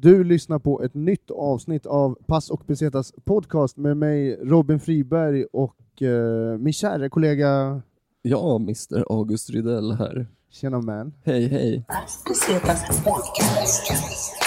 Du lyssnar på ett nytt avsnitt av Pass och Pesetas podcast med mig Robin Friberg och eh, min kära kollega Ja, Mr August Rydell här. Tjena man. Hej, hej. Pesetas podcast.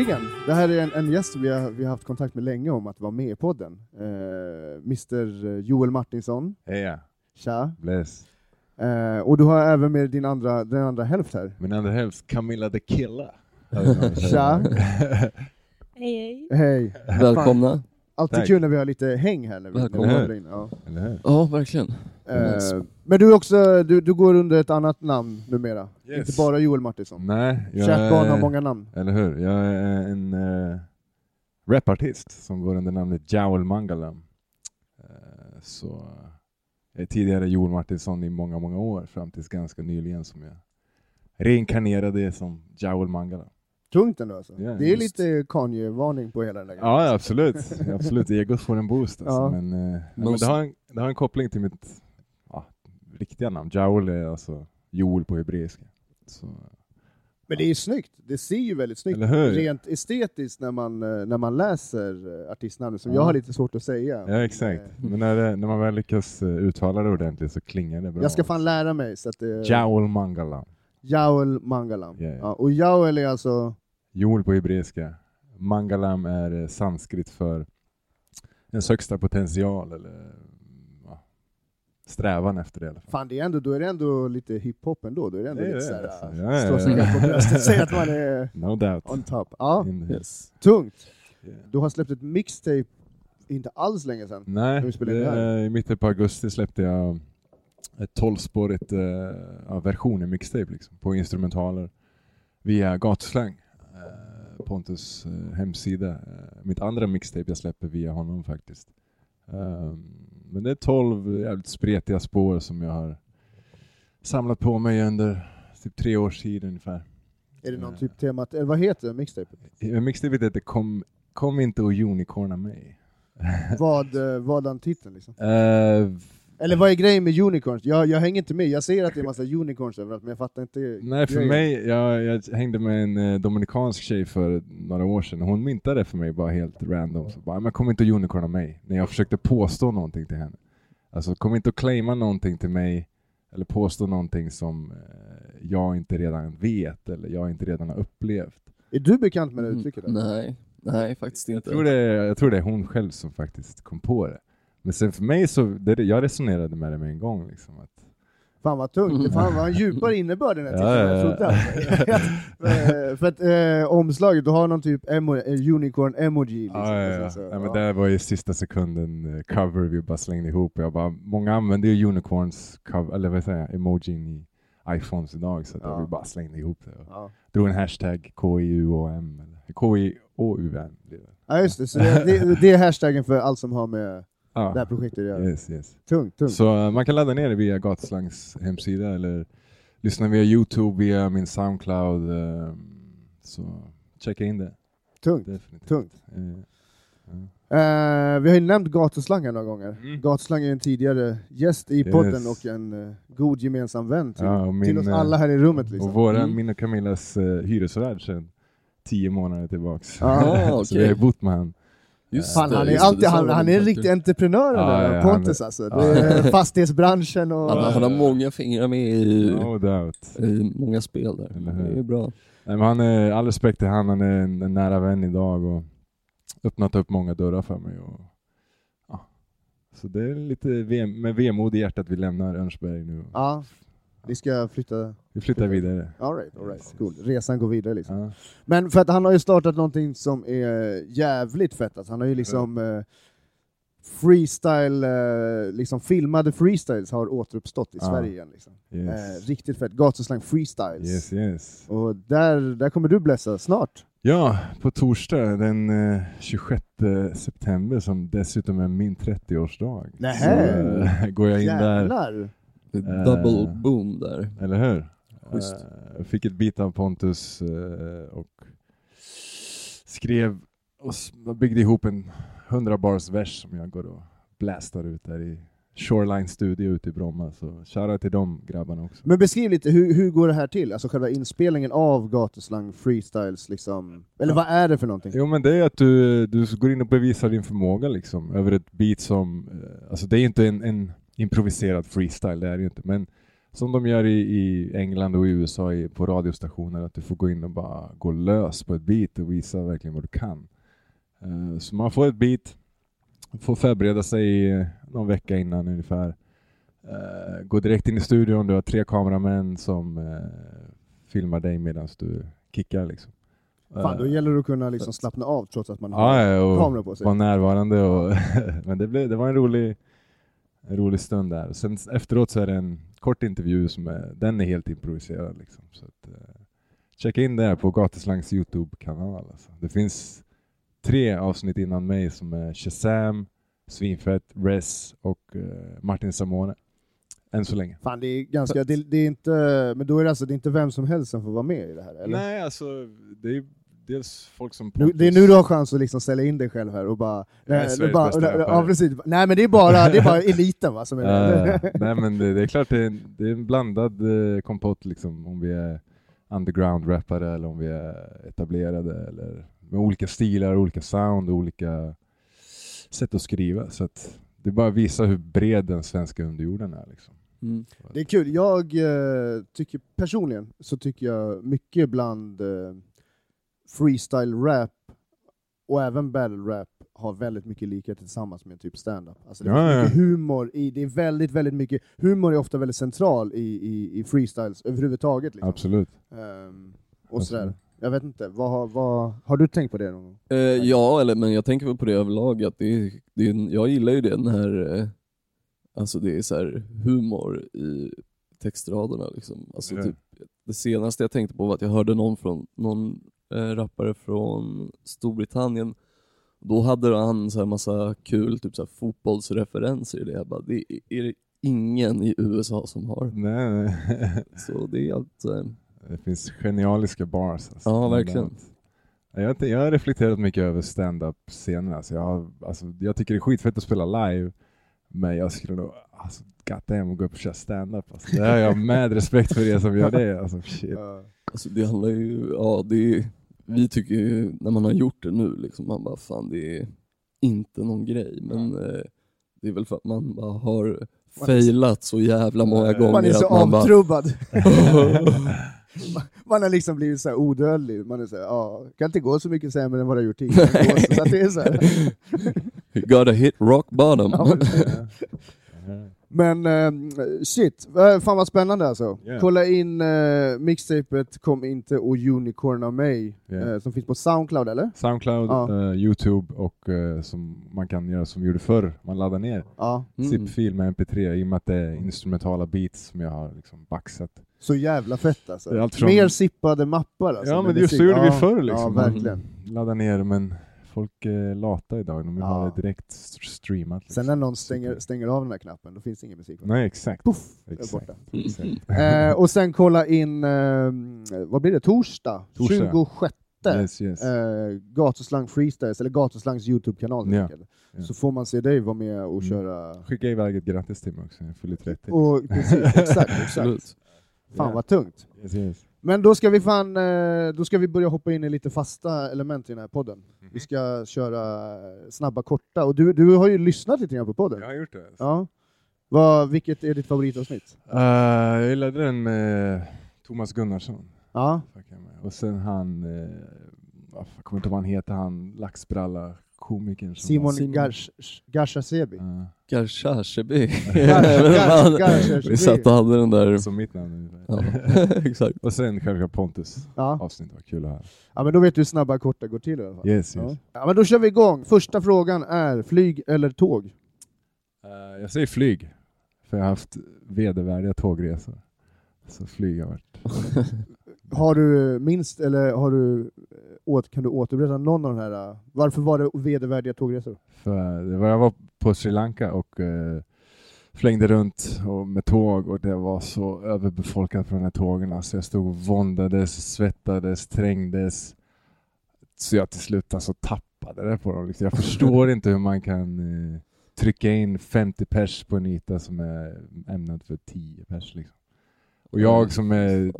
Äntligen! Det här är en, en gäst vi har, vi har haft kontakt med länge om att vara med i podden. Eh, Mr Joel Martinsson, Heja, tja. bless. Eh, och du har även med din andra, din andra hälft här. Min andra hälft, Camilla the Killa. Tja. Hej hej. Hej. Välkomna. Alltid Tack. kul när vi har lite häng här när vi, när vi Välkommen. in. Ja. Eller hur? Ja, verkligen. Eh, men du, är också, du, du går under ett annat namn numera, Yes. inte bara Joel Martinsson. Nej, jag Kärt barn har är, många namn. eller hur? Jag är en uh, rapartist som går under namnet Joel Mangalam. Eh, så jag är tidigare Joel Martinsson i många, många år, fram tills ganska nyligen som jag reinkarnerade som Joel Mangalam. Tungt ändå alltså. Ja, det är just. lite Kanye-varning på hela den där grejen. Ja, absolut. absolut. Egot får en boost. Alltså. Ja. Men, eh, Men det, har en, det har en koppling till mitt ja, riktiga namn. Joel är alltså Joel på hebreiska. Så, Men det är ju snyggt, det ser ju väldigt snyggt hur? rent estetiskt när man, eh, när man läser eh, artistnamnet, som Ja. jag har lite svårt att säga. ja, exakt. Eh, Men när, det, när man väl lyckas uttala det ordentligt så klingar det bra. Jag ska fan lära mig. Så att det, Joel Mangalam. Jaul Mangalam. Ja, ja. Ja, och Jaul är alltså, Joel på hebreiska. Mangalam är eh, sanskrit för ens högsta potential eller ja, strävan efter det i alla fall. fan det är ändå, då är det ändå lite hiphop ändå, då är det ändå Det lite såhär, alltså. Ja, ja, slå sig på bröstet, säga att man är No doubt. on top. Ja, Yes. tungt. Yeah. Du har släppt ett mixtape inte alls länge sedan. Nej, det i mitten på augusti släppte jag ett tolvspårigt uh, ja, versioner mixtape liksom, på instrumentaler via gatuslang. Pontus eh, hemsida. Eh, mitt andra mixtape jag släpper via honom faktiskt. Ehm, men det är tolv jävligt spretiga spår som jag har samlat på mig under typ tre års tid ungefär. Är det någon Ja. typ temat, eller vad heter mixtapet? Eh, Mixtapet heter Kom, kom inte och unicorna mig. vad, eh, vadan titeln liksom? Eller vad är grejen med unicorns? Jag, jag hänger inte med, jag ser att det är massa unicorns överallt, men jag fattar inte Nej, för grejen. mig, jag, jag hängde med en eh, dominikansk tjej för några år sedan, och hon myntade för mig bara helt random. Så bara, men kom inte och unicorna mig, när jag försökte påstå någonting till henne. Alltså kom inte och claima någonting till mig, eller påstå någonting som eh, jag inte redan vet, eller jag inte redan har upplevt. Är du bekant med det uttrycket? Mm, nej, nej faktiskt Jag inte. tror, det, jag tror det är hon själv som faktiskt kom på det. Men sen för mig så, det, jag resonerade med det med en gång. Liksom, att, Fan vad tungt, det fan var en djupare innebörd den här titeln Ja, ja, ja. Eh, För att eh, omslaget, du har någon typ emo, eh, unicorn emoji. Liksom. Ja, ja, ja. Alltså, så, men ja. det var ju sista sekunden eh, cover vi bara slängde ihop. Jag bara, många använder ju unicorns cover, eller vad säger jag, emojin i iPhones idag så att Ja. vi bara slängde ihop det. Och Ja. drog en hashtag KIUOM, eller KIOUM. ja just det, så det, det, det är hashtaggen för allt som har med Ja. det här projektet att göra. Yes, yes. Tungt, tungt. Så eh, man kan ladda ner det via Gatuslangs hemsida eller lyssna via Youtube, via min Soundcloud. eh, Så checka in det. tungt. Definitivt. Tungt. Eh, vi har ju nämnt gatuslang här några gånger. Mm. Gatuslang är en tidigare gäst i Yes. podden och en god gemensam vän till, Ja, och till min, oss alla här i rummet. Liksom. Och våra, Mm. min och Camillas uh, hyresvärd sedan tio månader tillbaks. Ah, så okej. vi har bott med han. Just Fan, det, han, är just alltid, det han, han är en riktig entreprenör Ja, där ja, Pontus han- alltså. Det är fastighetsbranschen och... Han, han har många fingrar med i, No doubt. i många spel där. Det är bra. Nej, men han är, all respekt till han, han är en, en nära vän idag och öppnat upp många dörrar för mig. Och, ja. Så det är lite vem, med vemod i hjärtat vi lämnar Örnsberg nu. Ja, vi ska flytta... Vi flyttar vidare. All right, all right. Cool. Resan går vidare liksom. Ja. Men för att han har ju startat någonting som är jävligt fett. Alltså, han har ju liksom... Eh, freestyle, eh, liksom filmade freestyles har återuppstått i Ja. Sverige igen. Liksom. Yes. Eh, riktigt fett. Gatuslang freestyles. yes, yes. Och där, där kommer du blässa snart. Ja, på torsdag den eh, 26 september som dessutom är min 30-årsdag. Nähä. Så eh, går jag in där, Jävlar! Det double boom där. eller hur? Jag fick ett bit av Pontus eh, och skrev och byggde ihop en 100 bars vers som jag går och blastar ut där i Shoreline Studio ute i Bromma. Så shoutout till de grabbarna också. Men beskriv lite, hur, hur går det här till? Alltså själva inspelningen av gatuslang freestyles, liksom. eller vad är det för någonting? Jo men det är att du, du går in och bevisar din förmåga liksom över ett beat som, alltså det är inte en, en improviserad freestyle, det är det ju inte, men som de gör i, i England och i USA i, på radiostationer, att du får gå in och bara gå lös på ett beat och visa verkligen vad du kan. Eh, så man får ett beat, får förbereda sig någon vecka innan ungefär. Uh, gå direkt in i studion, du har tre kameramän som eh, filmar dig medan du kickar liksom. Fan, då gäller det att kunna liksom slappna av trots att man har Ja, ja, och kamera på sig. vara närvarande. Och men det, blev, det var en rolig, en rolig stund där. Sen efteråt så är det en kort intervju som är, den är helt improviserad. Liksom. Så att, eh, checka in det på Gatuslangs Youtube-kanal. Alltså. Det finns tre avsnitt innan mig som är Shazam, Svinfett, Res och eh, Martin Samone. Än så länge. Fan, det är ganska, det, det är inte, men då är det alltså det är inte vem som helst som får vara med i det här, eller? Nej, alltså det är dels folk som Nu, det är nu du har chans att liksom sälja in dig själv här och bara... Nej, Sveriges bara bästa ja, precis. Nej men det är bara, det är bara eliten va, som är ja. Nej men det, det är klart det är, en- det är en blandad eh, kompott liksom om vi är underground-rappare eller om vi är etablerade eller med olika stilar, olika sound och olika sätt att skriva. Så att det bara visar hur bred den svenska underjorden är. Liksom. Mm. Det är kul. Jag eh, tycker personligen så tycker jag mycket bland eh, freestyle-rap och även battle-rap har väldigt mycket likheter tillsammans med typ stand-up. Alltså det Ja, ja. mycket humor i, det är väldigt, väldigt mycket, humor är ofta väldigt central i, i, i freestyles överhuvudtaget. Liksom. Absolut. Ehm, och Absolut. sådär. Jag vet inte, vad, har- vad, har du tänkt på det någon gång? Eh, ja, eller, men jag tänker väl på det överlag, att det, är- det, jag gillar ju det när eh, alltså det är så här humor i textraderna. Liksom. Alltså, Ja. typ, det senaste jag tänkte på var att jag hörde någon, från, någon rappare från Storbritannien, då hade han så här massa kul typ så här fotbollsreferenser i det. Jag bara, det är, det ingen i USA som har. Nej, nej. Så det är allt... Eh, Det finns genialiska bars. Alltså, Ja, verkligen. Jag, jag har reflekterat mycket över stand-up-scenen. Alltså jag, har, alltså, jag tycker det är skitfett att spela live, men jag skulle nog alltså, goddamn gå upp och köra stand-up. Alltså. Det har jag med respekt för er som gör det. Alltså, shit. Alltså det handlar ju, ja det är, vi tycker ju, när man har gjort det nu, liksom, man bara fan det är inte någon grej. Men eh, det är väl för att man bara har failat så jävla många gånger. Man är så att man bara, avtrubbad. man har liksom blivit så här odödlig. Man är så här, ja, kan inte gå så mycket sämre än vad det har gjort tidigare. så det är så här. You gotta hit rock bottom. Men ehm, shit, Eh, fan vad spännande alltså. Yeah. Kolla in uh, mixtapet Kom inte och Unicorn av mig, Yeah. eh, som finns på Soundcloud eller? Soundcloud, Ja. eh, Youtube och eh, som man kan göra som vi gjorde förr, man laddar ner Ja, Mm. zip-fil med mp3 i och med att det är instrumentala beats som jag har liksom baxat. så jävla fett alltså. Det från- Mer sippade mappar alltså. ja men just så gjorde vi förr liksom. Ja, Man verkligen. Laddar ner men folk är lata idag, de vill Ja. ha det direkt st- streamat. Liksom. Sen när någon stänger, stänger av den här knappen, då finns det ingen musik. Nej exakt. Puff, exakt. borta. exakt. Eh, och sen kolla in, eh, vad blir det, torsdag? Torsdag. 26. Yes, yes. Eh, Gatuslang Freestyles, eller Gatuslangs Youtube-kanal. Ja, ja. Så får man se dig vara med och Mm. köra... Skicka iväg ett grattis till mig också, jag fyller 30. Och, precis, exakt, exakt. Fan Ja. vad tungt. Yes, yes. Men då ska vi fan, eh, då ska vi börja hoppa in i lite fasta element i den här podden. Mhm. Vi ska köra snabba, korta. Och du, du har ju lyssnat lite grann på podden. Jag har gjort det. Ja. Vad, vilket är ditt favoritavsnitt? Uh, jag gillade den med Thomas Gunnarsson. Ja. Och sen han, jag kommer inte ihåg vad han heter, han laxbralla komikern. som Simon Simon. Garsh- Garshasebi. Garchasheby. Vi satt och hade den där... Ja, som mitt namn. Ja, exakt. Och sen självklart Pontus. Ja. Avsnitt var kul höra. ja, men då vet du hur snabba, korta går till i alla fall. Yes, yes. Ja, men då kör vi igång. Första frågan är, flyg eller tåg? Eh, jag säger flyg, för jag har haft vedervärdiga tågresor. Så flyg har varit... Har du minst, eller har du, eh, åt, kan du återberätta någon av de här, eh, varför var det vedervärdiga tågresor? För det var, jag var på Sri Lanka och eh, flängde runt och, med tåg och det var så överbefolkat på de här tågen. Alltså jag stod och våndades, svettades, trängdes. Så jag till slut alltså tappade det på dem. Liksom. Jag förstår inte hur man kan eh, trycka in 50 pers på en yta som är ämnad för 10 pers. Liksom. Och jag som är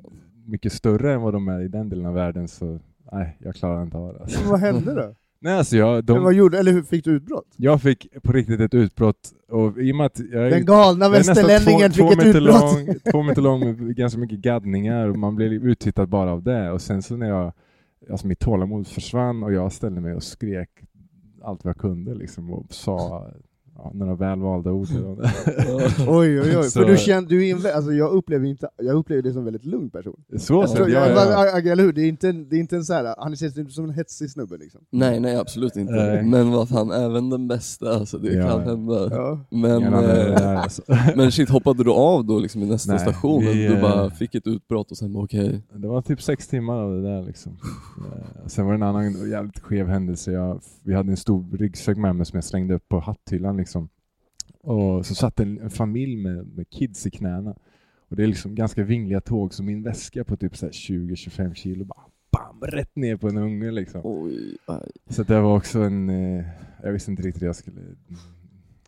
mycket större än vad de är i den delen av världen så nej, jag klarar inte av det. Alltså. Vad hände då? Nej, alltså jag, Men vad de, gjorde, eller hur fick du utbrott? jag fick på riktigt ett utbrott och i och med att jag Den galna västerlänningen fick ett utbrott! Lång, två meter lång med ganska mycket gaddningar och man blev uttittad bara av det. Och sen så när jag, alltså mitt tålamod försvann och jag ställde mig och skrek allt vad jag kunde liksom och sa ja, några välvalda ord. Oj oj oj, Så- för du kände, du är inve- alltså jag upplever inte, jag upplever dig som en väldigt lugn person. så Jag sett, tror, ja, jag, ja. jag, eller hur? Det är inte, en- det är inte en så här, han känns inte som en hetsig snubbe liksom. Nej, nej absolut inte. Nej. Men vad fan, även den bästa alltså, det Ja, kan ja. hända. Ja. Men, det eh, där, alltså. men shit, hoppade du av då liksom i nästa Nej, station? vi, du eh, bara fick ett utbrott och sen bara okej. Det var typ sex timmar av det där liksom. Eh, Sen var det en annan jävligt skev händelse. Jag, vi hade en stor ryggsäck med mig som jag slängde upp på hatthyllan liksom. Och så satt en, en familj med, med kids i knäna. Och det är liksom ganska vingliga tåg, så min väska på typ så här 20-25 kilo bara bam, rätt ner på en unge liksom. Oj. Så det var också en, eh, jag visste inte riktigt hur jag skulle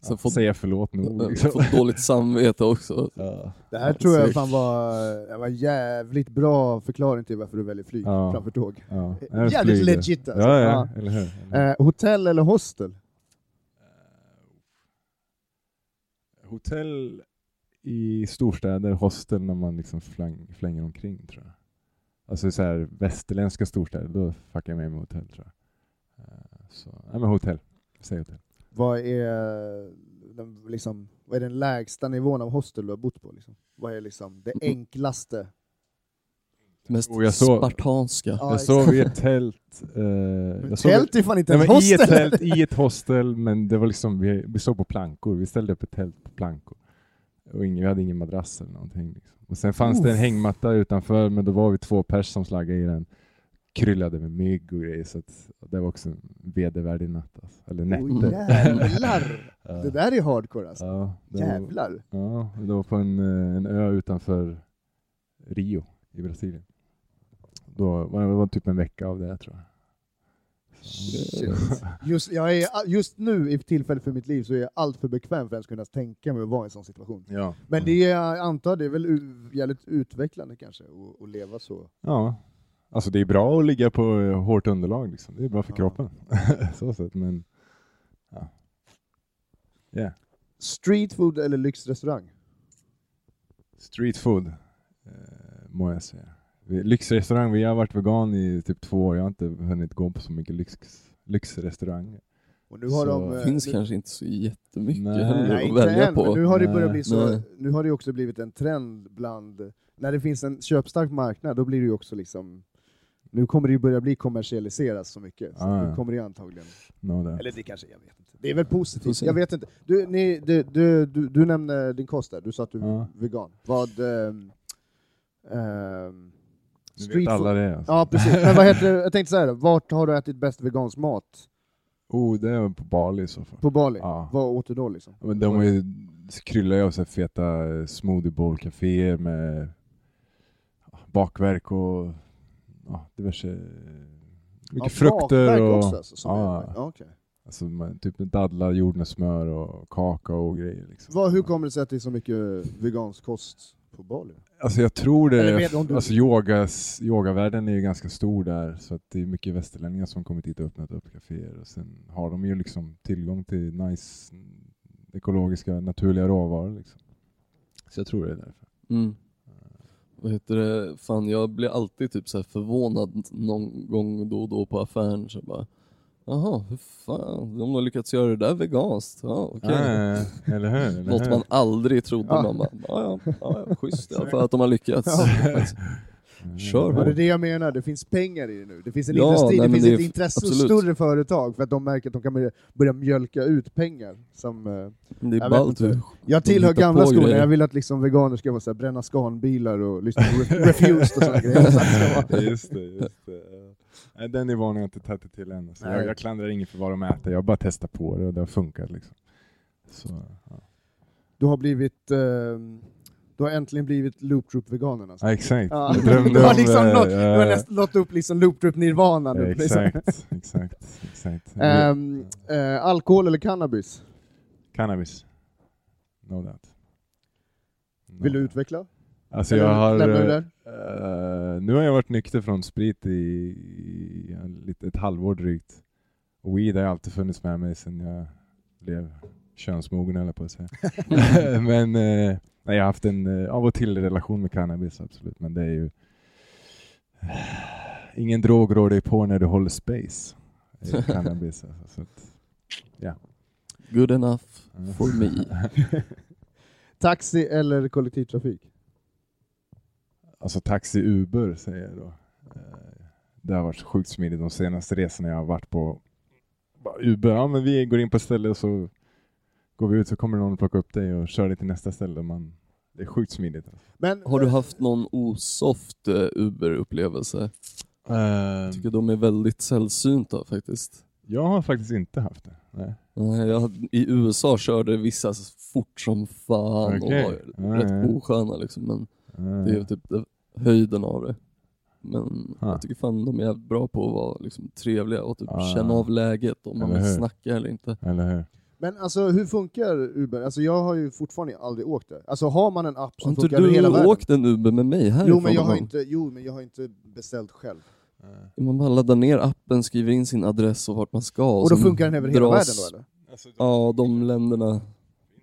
Så ja, fått- säga förlåt nog. Jag Liksom. fått dåligt samvete också. Ja. Det här tror jag fan var, var en jävligt bra förklaring till varför du väljer flyg Ja. framför tåg. Ja. Jävligt legit alltså. Ja, ja, Ja. eller hur. Eller hur. Eh, hotell eller hostel? Hotell i storstäder, hostel när man liksom fläng, flänger omkring tror jag. Alltså så här, västerländska storstäder, då fuckar jag med med hotell tror jag. Eh, Så, nej men hotell. Säg hotell. Vad är, den, liksom, vad är den lägsta nivån av hostel du har bott på? Liksom? Vad är liksom det enklaste? Mest Och jag såg- spartanska. Ja, jag sov i ett tält. eh, jag sov Tält är fan inte nej, ett men i ett hostel! tält, i ett hostel, men det var liksom, vi, vi sov på plankor. Vi ställde upp ett tält på plankor. Och ingen, vi hade ingen madrass eller någonting. Liksom. Och sen fanns det en hängmatta utanför, men då var vi två pers som slaggade i den. Kryllade med mygg och grejer, så att det var också en vedervärdig natt. Alltså. Eller nätter. Oh, jävlar! Det där är hardcore alltså. Ja, det var, Jävlar! ja, det var på en, eh, en ö utanför Rio i Brasilien. Då var det var typ en vecka av det tror jag. Just, jag är, just nu i tillfället för mitt liv så är jag allt för bekväm för att ens kunna tänka mig att vara i en sån situation. Ja. Men det är, jag antar det är väl jävligt utvecklande kanske, att, att leva så. Ja, alltså det är bra att ligga på eh, hårt underlag liksom. Det är bra för Ja. kroppen. så sett, men ja. Yeah. Street food eller lyxrestaurang? Street food, eh, må jag säga. Lyxrestaurang, vi har varit vegan i typ två år. Jag har inte hunnit gå på så mycket lyx, lyxrestauranger. Och nu har Så- de, Det eh, finns nu, kanske inte så jättemycket Nej. heller Nej, att inte välja än, på. nu har det börjat Nej. bli så, Nej. nu har det också blivit en trend bland, när det finns en köpstark marknad, då blir det ju också liksom, nu kommer det ju börja bli kommersialiseras så mycket, så Ah, nu kommer det ju antagligen, No, eller det kanske, jag vet inte. Det är väl positivt, jag vet inte. Du, ni, du, du, du, du nämnde din kost där, du sa att du är Ja. vegan. Vad... ehm, Nu street vet alla det. Alltså. Ja precis, men vad heter det? jag tänkte så här, vart har du ätit bäst vegansk mat? Oh, det är på Bali i så fall. På Bali? Ja. Vad åt du då liksom? Men de ju kryllar ju av så feta eh, smoothie bowl caféer med bakverk och ja, diverse mycket Ja, frukter och också, alltså, ja, ja, okej. alltså, med, typ med dadlar, jordnötssmör och kakao och grejer. Liksom. Vad, hur kommer det sig att det är så mycket vegansk kost på Bali? Alltså jag tror det, du alltså yogas, yogavärlden är ju ganska stor där så att det är mycket västerlänningar som kommit hit och öppnat upp kaféer och sen har de ju liksom tillgång till nice ekologiska naturliga råvaror liksom. Så jag tror det är därför. Mm. Vad heter det, fan jag blir alltid typ så här förvånad någon gång då och då på affären så bara Jaha, hur fan, de har lyckats göra det där veganskt, ja okej. Ja, eller hur? Eller Något hur? man aldrig trodde, Ja. man bara, ja ja, ja, ja schysst alla fall att de har lyckats. Ja. Kör Ja, det är det jag menar, det finns pengar i det nu. Det finns en Ja, industri, nej, det finns det ett intresse hos större företag för att de märker att de kan börja, mjölka ut pengar. Som, eh, Det är Jag vet ballt jag tillhör gamla skolan, jag vill att liksom veganer ska vara så här, bränna skanbilar och lyssna på Ref- Refused och sådana grejer. Så att det ska vara- just det, just det. Nej, den nivån har jag inte tagit till än. Så jag, jag klandrar ingen för vad de äter, jag har bara testat på det och det har funkat. Liksom. Så, ja. Du har blivit, eh, du har äntligen blivit Loop Troop-veganen alltså. ja, exakt. Ja. Jag drömde Du har om, liksom nått, du har nästan nått upp liksom Loop Troop-nirvanan. Ja, liksom. Exakt, exakt, exakt. Ehm, eh, alkohol eller cannabis? Cannabis. No doubt. No Vill du doubt. utveckla? Alltså jag har... eh, nu har jag varit nykter från sprit i, i lite, ett halvår drygt. Weed har alltid funnits med mig sedan jag blev könsmogen eller på att säga. men eh, nej, jag har haft en eh, av och till relation med cannabis absolut. Men det är ju ingen drog rår dig på när du håller space. Cannabis alltså, så att, Good enough for me. Taxi eller kollektivtrafik? Alltså taxi Uber säger jag då. Eh, Det har varit sjukt smidigt de senaste resorna jag har varit på. Uber, ja men vi går in på ett ställe och så går vi ut så kommer någon och plockar upp dig och kör dig till nästa ställe. Man, det är sjukt smidigt. Alltså. Men, Har du haft någon osoft eh, Uber-upplevelse? Jag tycker de är väldigt sällsynta faktiskt. jag har faktiskt inte haft det. Nej. Jag, I USA körde vissa fort som fan Okej. och var Ja, rätt ja. osköna liksom, men Eh, det är typ höjden av det. Men Ah. jag tycker fan de är jävligt bra på att vara liksom, trevliga och typ Ah. känna av läget om man vill snacka eller inte. Eller hur? men alltså hur funkar Uber? Alltså jag har ju fortfarande aldrig åkt det. Alltså har man en app Har som inte funkar över hela du världen? åkt en Uber med mig härifrån? Jo men, jag har inte, jo men jag har inte beställt själv. Man bara laddar ner appen, skriver in sin adress och vart man ska. Och då så funkar den över hela dras- världen då eller? Ja, de länderna.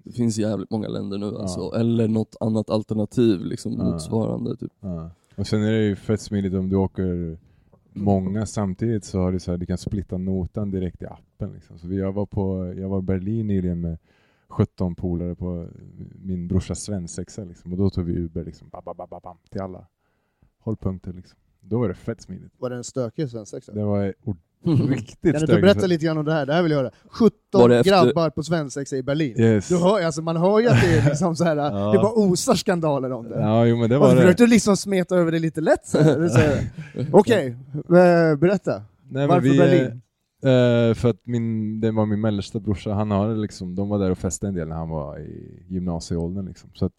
Det finns jävligt många länder nu Ja. alltså. Eller något annat alternativ liksom Ja. motsvarande. Typ. Ja. Och sen är det ju fett smidigt om du åker många samtidigt så har du så här, du kan splitta notan direkt i appen. Liksom. Så vi, jag, var på, jag var i Berlin nyligen med 17 polare på min brorsas svensexa liksom. och då tog vi Uber liksom, bam, bam, bam, bam, till alla hållpunkter. Liksom. Då var det fett smidigt. Var det en stökig svensexa? Det var riktigt Kan du inte stökigt. berätta lite grann om det här? Det här vill jag höra. 17 Var det efter- grabbar på svensexa i Berlin. Yes. Du hör, alltså, man hör ju att det är liksom så här, Ja. det bara osar skandaler om det. Ja, jo men det Och var så det. försökte du liksom smeta över det lite lätt så. Okej, eh, berätta. Nej, men Varför vi, Berlin? Eh, för att min, det var min mellersta brorsa, han har liksom, de var där och festade en del när han var i gymnasieåldern. Liksom. Så att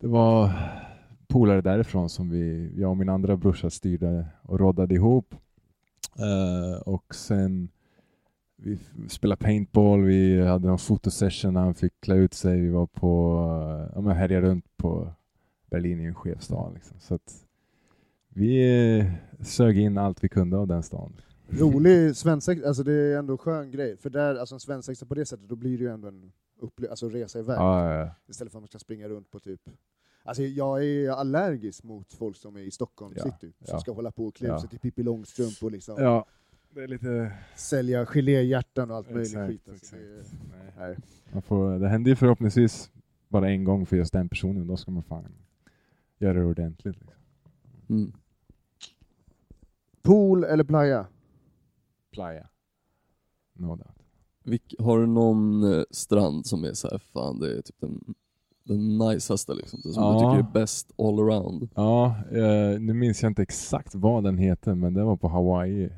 det var polare därifrån som vi, jag och min andra brorsa styrde och roddade ihop. Eh, och sen vi spelade paintball, vi hade en fotosession när han fick klä ut sig, vi var på, uh, ja men härjade runt på Berlin i en skev stad. Liksom. Så att vi eh, sög in allt vi kunde av den stan. Rolig svensexa, alltså det är ändå en skön grej. För där, alltså en svensexa på det sättet, då blir det ju ändå en upple- alltså resa iväg. Ja, ja, ja. Istället för att man ska springa runt på typ Alltså jag är allergisk mot folk som är i Stockholm Ja, city, som ja. ska hålla på och klä Ja. sig till Pippi Långstrump och liksom Ja, det är lite... sälja geléhjärtan och allt möjligt Exakt, skit. Alltså, det. Nej. nej. Man får, det händer ju förhoppningsvis bara en gång för just den personen, då ska man fan göra det ordentligt. Liksom. Mm. Pool eller playa? Playa. No doubt. Vilk, har du någon eh, strand som är så här, fan det är typ den, den najsaste liksom, som Ja. du tycker är bäst all around? Ja, eh, nu minns jag inte exakt vad den heter, men det var på Hawaii. Eh,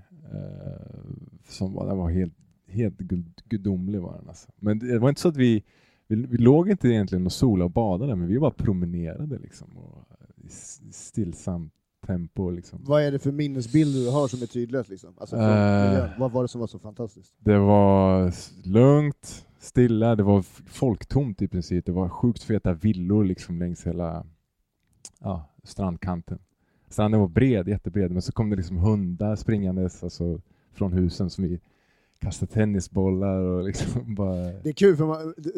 som var, den var helt, helt gud, gudomlig var den alltså. Men det var inte så att vi, vi, vi låg inte egentligen och solade och badade, men vi bara promenerade liksom. Och, I s- stillsamt tempo liksom. Vad är det för minnesbilder du har som är tydligast? Liksom? Alltså, Eh. miljön? Vad var det som var så fantastiskt? Det var lugnt, stilla, det var folktomt i princip. Det var sjukt feta villor liksom längs hela ja, strandkanten. Stranden var bred, jättebred, men så kom det liksom hundar springandes alltså, från husen som vi kastade tennisbollar och liksom bara... Det är kul, för man, det,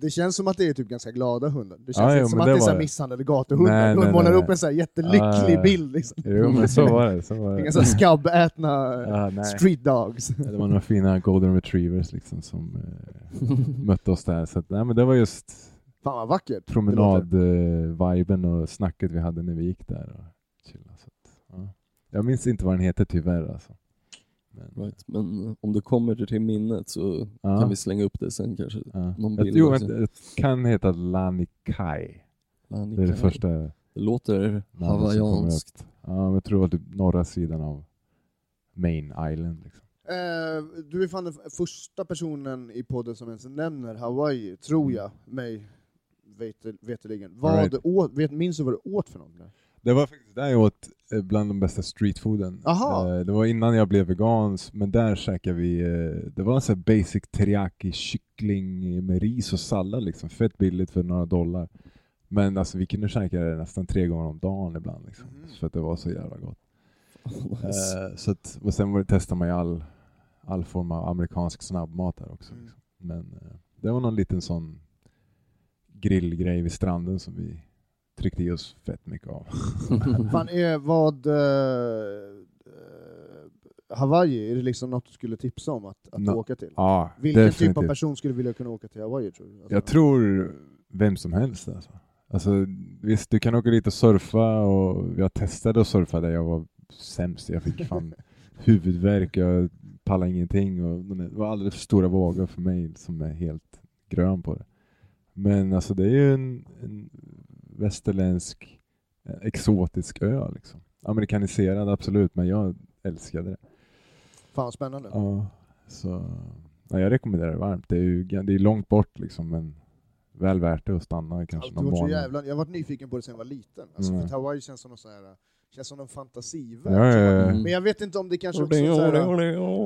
det känns som att det är typ ganska glada hundar. Det känns Ja, inte jo, som att det är så var misshandlade gatuhundar. De målar nej, upp en så jättelycklig Ah. bild. Liksom. Jo men så var det. Så var det. skabbätna nej. street dogs. Det var några fina golden retrievers liksom som eh, mötte oss där. Så att, nej, men det var just Fan vad vackert. promenad-viben och snacket vi hade när vi gick där. Och chilla. Så att, ja. Jag minns inte vad den heter tyvärr alltså. Men, Right. Men eh, om det kommer till minnet så Ja. kan vi slänga upp det sen kanske. ja. Någon bild jo, vänta, det kan heta Lanikai. Det är det första Det låter hawaiianskt. Ja, men jag tror det var norra sidan av Main Island. Liksom. Eh, du är fan den första personen i podden som ens nämner Hawaii, tror jag, mig vete- veterligen. Vad Alright. åt, vet, minns du vad du åt för något? Det var faktiskt där jag åt eh, bland de bästa streetfooden. Aha. Eh, Det var innan jag blev vegans, men där käkade vi, eh, det var en sån här basic teriyaki kyckling med ris och sallad liksom, fett billigt för några dollar. Men alltså vi kunde käka det nästan tre gånger om dagen ibland liksom, Mhm. för att det var så jävla gott. Nice. Eh, så att, och sen var det, testade man ju all, all form av amerikansk snabbmat där också. Mm. Liksom. Men det var någon liten sån grillgrej vid stranden som vi tryckte i oss fett mycket av. Fan, är, vad... eh, eh, Hawaii, är det liksom något du skulle tipsa om att, att No. åka till? Ja, Vilken typ definitivt. av person skulle vilja kunna åka till Hawaii tror du? Alltså, Jag tror vem som helst alltså. alltså. Visst, du kan åka dit och surfa och jag testade att surfa där jag var sämst. Jag fick fan huvudvärk, jag pallade ingenting och det var alldeles för stora vågor för mig som är helt grön på det. Men alltså det är ju en, en västerländsk eh, exotisk ö liksom. Amerikaniserad absolut, men jag älskade det. Fan vad spännande. Ja, så ja, jag rekommenderar det varmt. Det är ju det är långt bort liksom, men väl värt det att stanna kanske någon varit så månad. jävla, jag har varit nyfiken på det sedan jag var liten. Alltså, Mm. för Hawaii känns som någon sån här, känns som en fantasivärld. Ja, ja, ja. Men jag vet inte om det kanske också så här,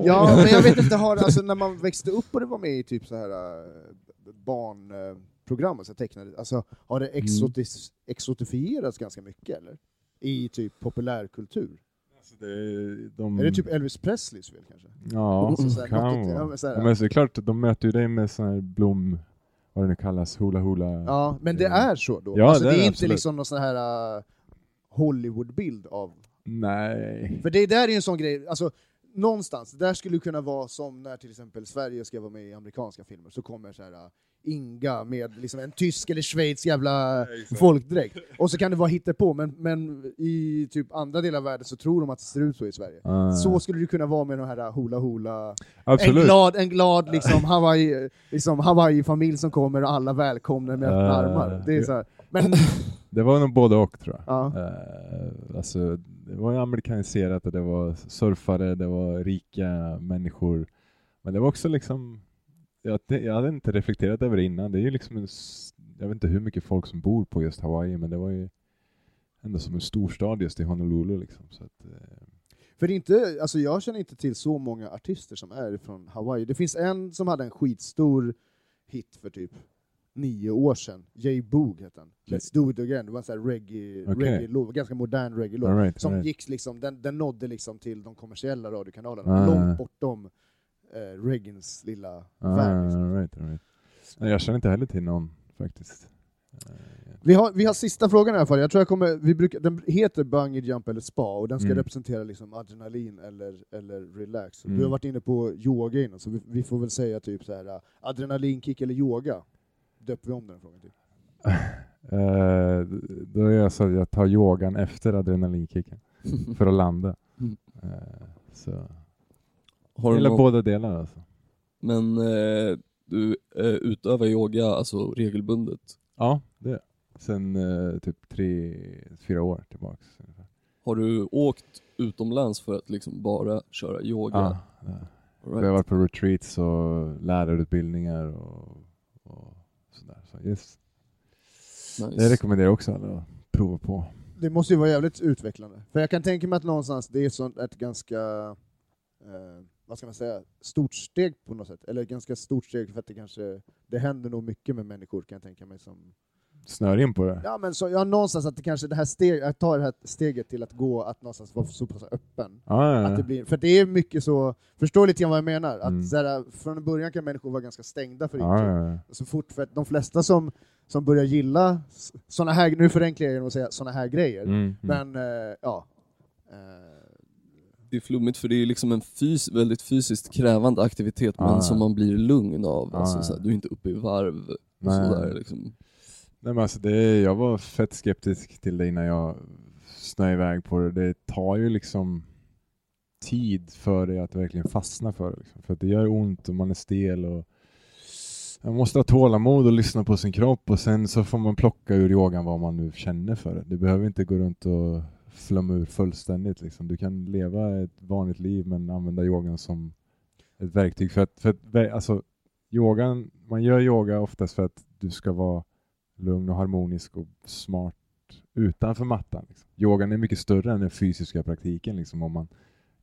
Ja, men jag vet inte, har, alltså, när man växte upp och det var med i typ så här äh, barnprogram, alltså tecknade, alltså, har det Mm. exotis, exotifierats ganska mycket eller? I typ populärkultur? Alltså, det är, de... Är det typ Elvis Presleys fel kanske? Ja, Så så här, kan ja, vara. så här- Ja, men så är det klart, de möter ju dig med sån här blom... Vad det nu kallas, hula hula. Ja, men det Ja. är så då? Ja, alltså, det det är är inte absolut. liksom någon sån här äh, Hollywood-bild av Nej. För det där är ju en sån grej, alltså någonstans, det där skulle kunna vara som när till exempel Sverige ska vara med i amerikanska filmer, så kommer så här uh, Inga med liksom en tysk eller schweiz jävla folkdräkt. Och så kan det vara hittepå, men, men i typ andra delar av världen så tror de att det ser ut så i Sverige. Ah. Så skulle det kunna vara med de här uh, hula hula, en Absolut. glad, en glad liksom Hawaii, liksom Hawaii-familj som kommer och alla välkomnar med öppna Ah. armar. Det är så här. Men, Det var nog både och tror jag. ja. Eh, alltså, det var ju amerikaniserat och det var surfare, det var rika människor. Men det var också liksom, jag, jag hade inte reflekterat över det innan. Det är ju liksom en, jag vet inte hur mycket folk som bor på just Hawaii, men det var ju ändå som en storstad just i Honolulu liksom. Så att, eh, För inte, alltså jag känner inte till så många artister som är från Hawaii. Det finns en som hade en skitstor hit för typ nio år sedan. Jay Boog hette han. Let's do it again. Det var en reggae, Okej. reggae ganska modern reggae-låt. right, Som right. gick liksom, den, den nådde liksom till de kommersiella radiokanalerna, Ah. långt bortom eh, reggaens lilla Ah, värld. Liksom. right, right. Nej, Jag känner inte heller till någon faktiskt. Eh, Vi har, vi har sista frågan i alla fall. Jag tror jag kommer, vi brukar, den heter bungee jump eller spa, och den ska Mm. representera liksom adrenalin eller, eller relax. Mm. Du har varit inne på yoga innan, så vi, vi får väl säga typ så här uh, adrenalinkick eller yoga. Döper vi om den frågan till. Eh, då är jag så att jag tar yogan efter adrenalinkicken för att landa. Mm. Eh, så. Har du Eller någon, båda delar alltså. men eh, du utövar yoga alltså regelbundet? Ja, det jag. Sen typ tre, fyra år tillbaks. ungefär. Har du åkt utomlands för att liksom bara köra yoga? Ja, ja. All Vi har right. varit på retreats och lärarutbildningar och, och sådär. Så yes. Nice. Det rekommenderar jag också alla att prova på. Det måste ju vara jävligt utvecklande. För jag kan tänka mig att någonstans det är sånt ett ganska, eh, vad ska man säga, stort steg på något sätt. Eller ett ganska stort steg för att det kanske, det händer nog mycket med människor kan jag tänka mig som Snör in på det. Ja men så, ja, någonstans att det kanske det här steg, att ta det här steget till att gå, att någonstans vara så pass öppen. Ja, ja, Att det blir, för det är mycket så, förstår lite grann vad jag menar? Att Mm. så här, från början kan människor vara ganska stängda för intryck. ja, ja. Så fort, för att de flesta som, som börjar gilla såna här, nu förenklar jag genom att säga såna här grejer, Mm, mm. men eh, ja. Eh, Det är flummigt för det är liksom en fys väldigt fysiskt krävande aktivitet Ja. men som man blir lugn av. Ja, Alltså, ja. så här, du är inte uppe i varv och Nej. sådär liksom. Nej, men alltså det, jag var fett skeptisk till det innan jag snöade iväg på det. Det tar ju liksom tid för dig att verkligen fastna för det. Liksom. För att det gör ont och man är stel och man måste ha tålamod och lyssna på sin kropp och sen så får man plocka ur yogan vad man nu känner för det. Du behöver inte gå runt och flumma ur fullständigt. Liksom. Du kan leva ett vanligt liv men använda yogan som ett verktyg. För att, för att alltså, yogan, man gör yoga oftast för att du ska vara lugn och harmonisk och smart utanför mattan. Liksom. Yogan är mycket större än den fysiska praktiken liksom, om man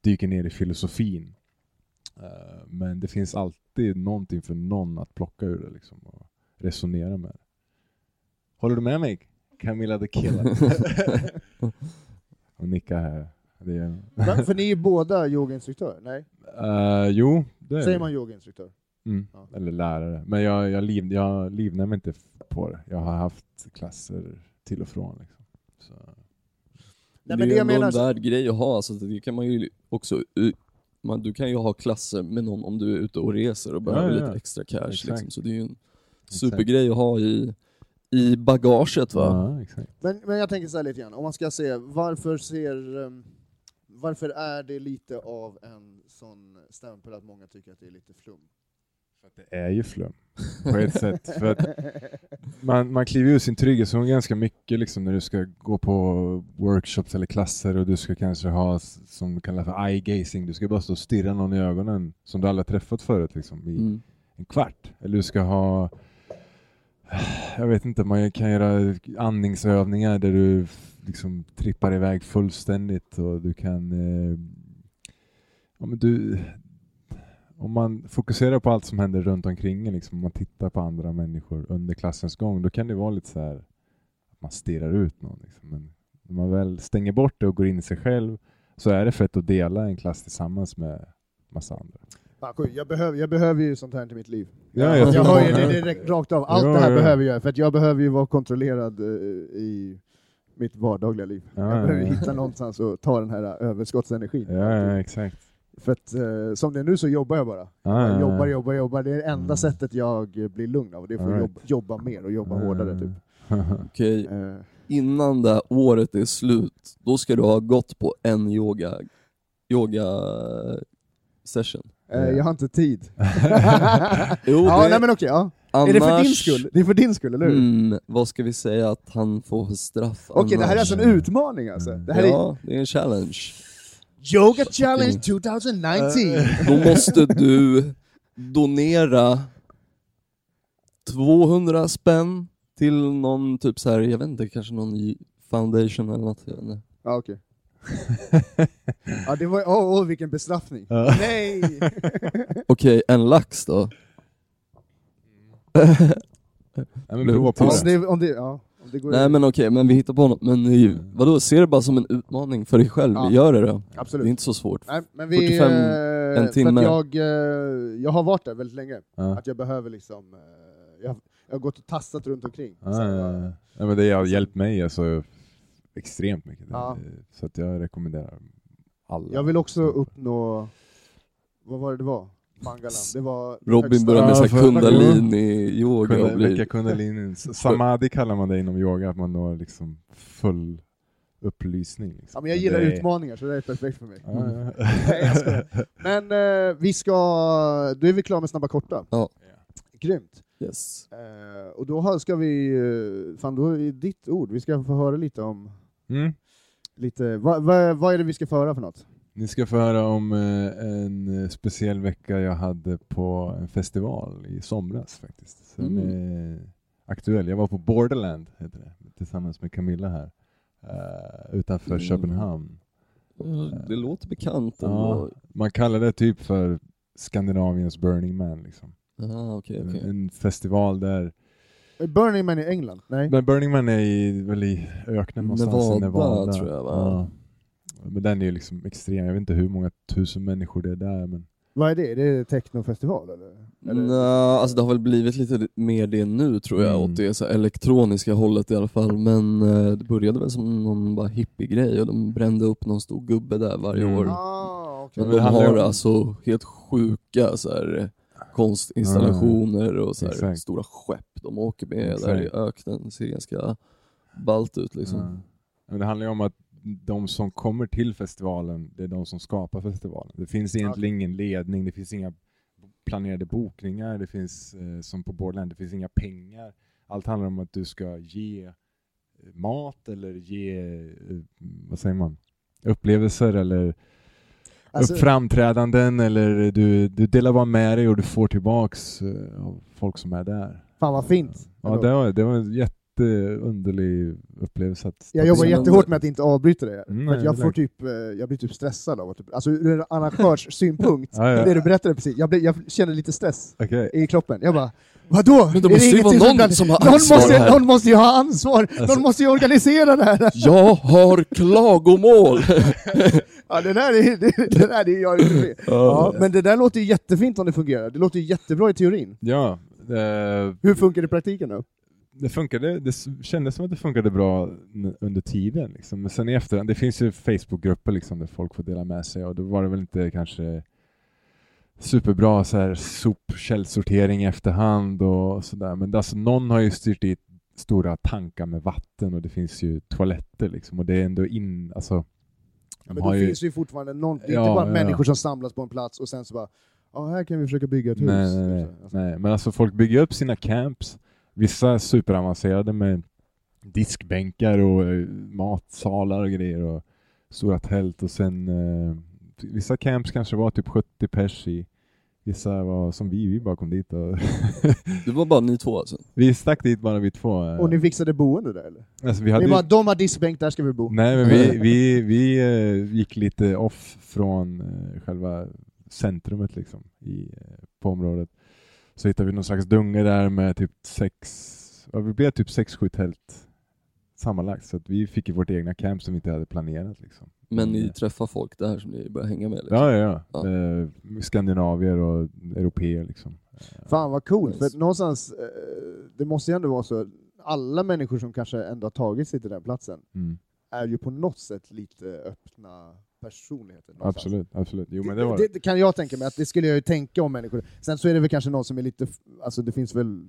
dyker ner i filosofin. Eh, men det finns alltid någonting för någon att plocka ur det liksom, och resonera med. Håller du med mig? Camilla the Killer. och nickar här. Det är? För ni är båda yogainstruktörer? Nej? Eh, jo, det är Säger man yogainstruktör? Mm. Ja. Eller lärare. Men jag, jag, liv, jag livnär mig inte på det. Jag har haft klasser till och från. Liksom. Så. Nej, men det är det ändå menar... en värd grej att ha, alltså, det kan man ju också man, du kan ju ha klasser med någon om du är ute och reser och behöver ja, ja. lite extra cash liksom, så det är ju en supergrej att ha i, i bagaget va? Men, men jag tänker så här lite grann, om man ska se, varför ser... um, Varför är det lite av en sån stämpel att många tycker att det är lite flum? För att det är ju flum på ett sätt. För att man, man kliver ur sin trygghetszon ganska mycket liksom, när du ska gå på workshops eller klasser och du ska kanske ha som du kallar för eye-gazing. Du ska bara stå och stirra någon i ögonen som du aldrig träffat förut liksom, i Mm. en kvart. Eller du ska ha jag vet inte, man kan göra andningsövningar där du liksom trippar iväg fullständigt och du kan eh, ja, men du, om man fokuserar på allt som händer runt omkring liksom, om man tittar på andra människor under klassens gång, då kan det vara lite så här att man stirrar ut någon. Liksom. Men när man väl stänger bort det och går in i sig själv så är det fett att dela en klass tillsammans med massa andra. Jag, behöver, jag behöver ju sånt här till mitt liv. Ja, jag, jag hör ju det. direkt rakt av. Allt Ja, det här ja. behöver jag, för jag behöver ju vara kontrollerad eh, i mitt vardagliga liv. Ja, jag behöver hitta någonstans och ta den här överskottsenergin. Ja exakt. För att eh, som det är nu så jobbar jag bara. Ja, Jag ja, jobbar, jobbar, jobbar. Det är det enda Mm. sättet jag blir lugn av. Det är för att Alright. jobba, jobba mer och jobba hårdare. Typ. Okej, Eh, innan det här året är slut, då ska du ha gått på en yoga, yoga session. eh, jag har inte tid. Jo, ja, det- nej, men okej, ja. Annars, Är det för din skull? Det är för din skull, eller hur? Mm, vad ska vi säga att han får för straff Okej, det här är alltså en utmaning alltså. Det här är Ja, det är en challenge. Yoga Challenge 2019! Då måste du donera 200 spänn till någon typ så här, jag vet inte, kanske någon foundation eller något. Jag vet inte. Ja, okej. ja, det var, åh, åh, vilken bestraffning. Ja. Nej! Okej, en lax då? Nej, men prova på om, det. det, om, det, ja, går Nej men okej, men vi hittar på något. Men eh, vadå, se det bara som en utmaning för dig själv. Ja. Gör det då. Absolut. Det är inte så svårt. Nej, men vi, 45 eh, en timme. Att jag, eh, jag har varit där väldigt länge. Ja. Att jag behöver liksom... eh, Jag, jag har gått och tassat runt omkring. Ja, ja, ja. ja, men det har hjälpt mig alltså, extremt mycket. Ja. Så att jag rekommenderar alla. Jag vill också uppnå... Vad var det det var? Mangalam. Det var Robin börjar med så här kundalini-yoga Kunda, och Vecka blir... kundalini. Samadhi kallar man det inom yoga, att man når liksom full upplysning. Liksom. Ja, men jag gillar det utmaningar, så det är perfekt för mig. Nej, skojar. Men eh, vi ska... Då är vi klara med Snabba Korta. Ja. Grymt. Yes. Eh, och då ska vi... eh, Fan, då är det ditt ord. Vi ska få höra lite om... Mm. Lite, vad, vad, vad är det vi ska få höra för något? Ni ska få höra om eh, en eh, speciell vecka jag hade på en festival i somras faktiskt. Som Mm. är aktuell. Jag var på Borderland heter det, tillsammans med Camilla här. eh, utanför Mm. Köpenhamn. Ja, Det låter bekant Ja, man kallar det typ för Skandinaviens Burning Man. Liksom. Ja, okej, okej. En festival där... Burning Man i England? Nej? Men Burning Man är i, väl i öknen någonstans i Nevada, Nevada. tror jag, va? Ja. Men den är ju liksom extrem. Jag vet inte hur många tusen människor det är där. Men... Vad är det? Är det technofestival eller? eller? Nja, alltså det har väl blivit lite mer det nu tror jag, Mm. åt det så elektroniska hållet i alla fall. Men eh, det började väl som någon bara hippie-grej och de brände upp någon stor gubbe där varje Mm. år. Ah, okej. Men de har om- alltså helt sjuka så här, konstinstallationer och så här, Exakt. stora skepp de åker med där i Exakt. öknen. Det ser ganska ballt ut liksom. Men det handlar ju om att de som kommer till festivalen, det är de som skapar festivalen. Det finns egentligen ingen ledning, det finns inga planerade bokningar, det finns eh, som på Borderland, det finns inga pengar. Allt handlar om att du ska ge eh, mat eller ge, eh, vad säger man, upplevelser eller Alltså- framträdanden eller du, du delar bara med dig och du får tillbaks eh, av folk som är där. Fan vad fint. Ja, det var, det var en jätteunderlig upplevelse. Att Jag jobbar jättehårt med att inte avbryta det. Mm, för jag, får typ, eh, jag blir typ stressad av att... Typ, alltså ur en arrangörssynpunkt, Ja, ja. det du berättade precis, jag, jag känner lite stress Okej. i kroppen. Jag bara, vadå? Men det Är måste ju vara någon som har någon ansvar måste, här. någon måste ju ha ansvar, Alltså- någon måste ju organisera det här. Jag har klagomål! Ja, det där är, det, det där är jag inte. Ja, men det där låter ju jättefint om det fungerar. Det låter ju jättebra i teorin. Ja, eh, Hur funkar det i praktiken då? Det funkade, det kändes som att det funkade bra under tiden. Liksom. Men sen i efterhand, det finns ju Facebookgrupper liksom, där folk får dela med sig och då var det väl inte kanske superbra så här, sopkällsortering i efterhand och sådär. Men alltså, någon har ju styrt dit stora tankar med vatten och det finns ju toaletter liksom och det är ändå in, alltså Ja, men då ju- finns det ju fortfarande någon, det är Ja, inte bara ja. människor som samlas på en plats och sen så bara, ja här kan vi försöka bygga ett hus. Nej, nej, nej, Typ så. Alltså, nej. Men alltså folk bygger upp sina camps, vissa superavancerade med diskbänkar och eh, matsalar och grejer och stora tält och sen eh, vissa camps kanske var typ 70 pers i, vissa var som vi, vi bara kom dit och Det var bara ni två alltså? vi stack dit bara vi två. eh. Och ni fixade boende där eller? alltså, vi Ni hade ju- bara, de har diskbänk, där ska vi bo. Nej men vi, vi, vi eh, gick lite off från eh, själva centrumet liksom i, eh, på området. Så hittade vi någon slags dunge där med typ sex, ja, vi blev typ sex, sju tält sammanlagt. Så att vi fick ju vårt egna camp som vi inte hade planerat. Liksom. Men ni Mm. träffar folk där som ni börjar hänga med? Liksom. Ja, ja, ja. Ja. Eh, skandinavier och europeer liksom. Fan vad coolt, Nice. för någonstans, eh, det måste ju ändå vara så, alla människor som kanske ändå har tagit sig till den platsen Mm. är ju på något sätt lite öppna personligheter. någonstans. Absolut, absolut. Jo men det var det, det kan jag tänka mig, att det skulle jag ju tänka om människor. Sen så är det väl kanske någon som är lite, alltså det finns väl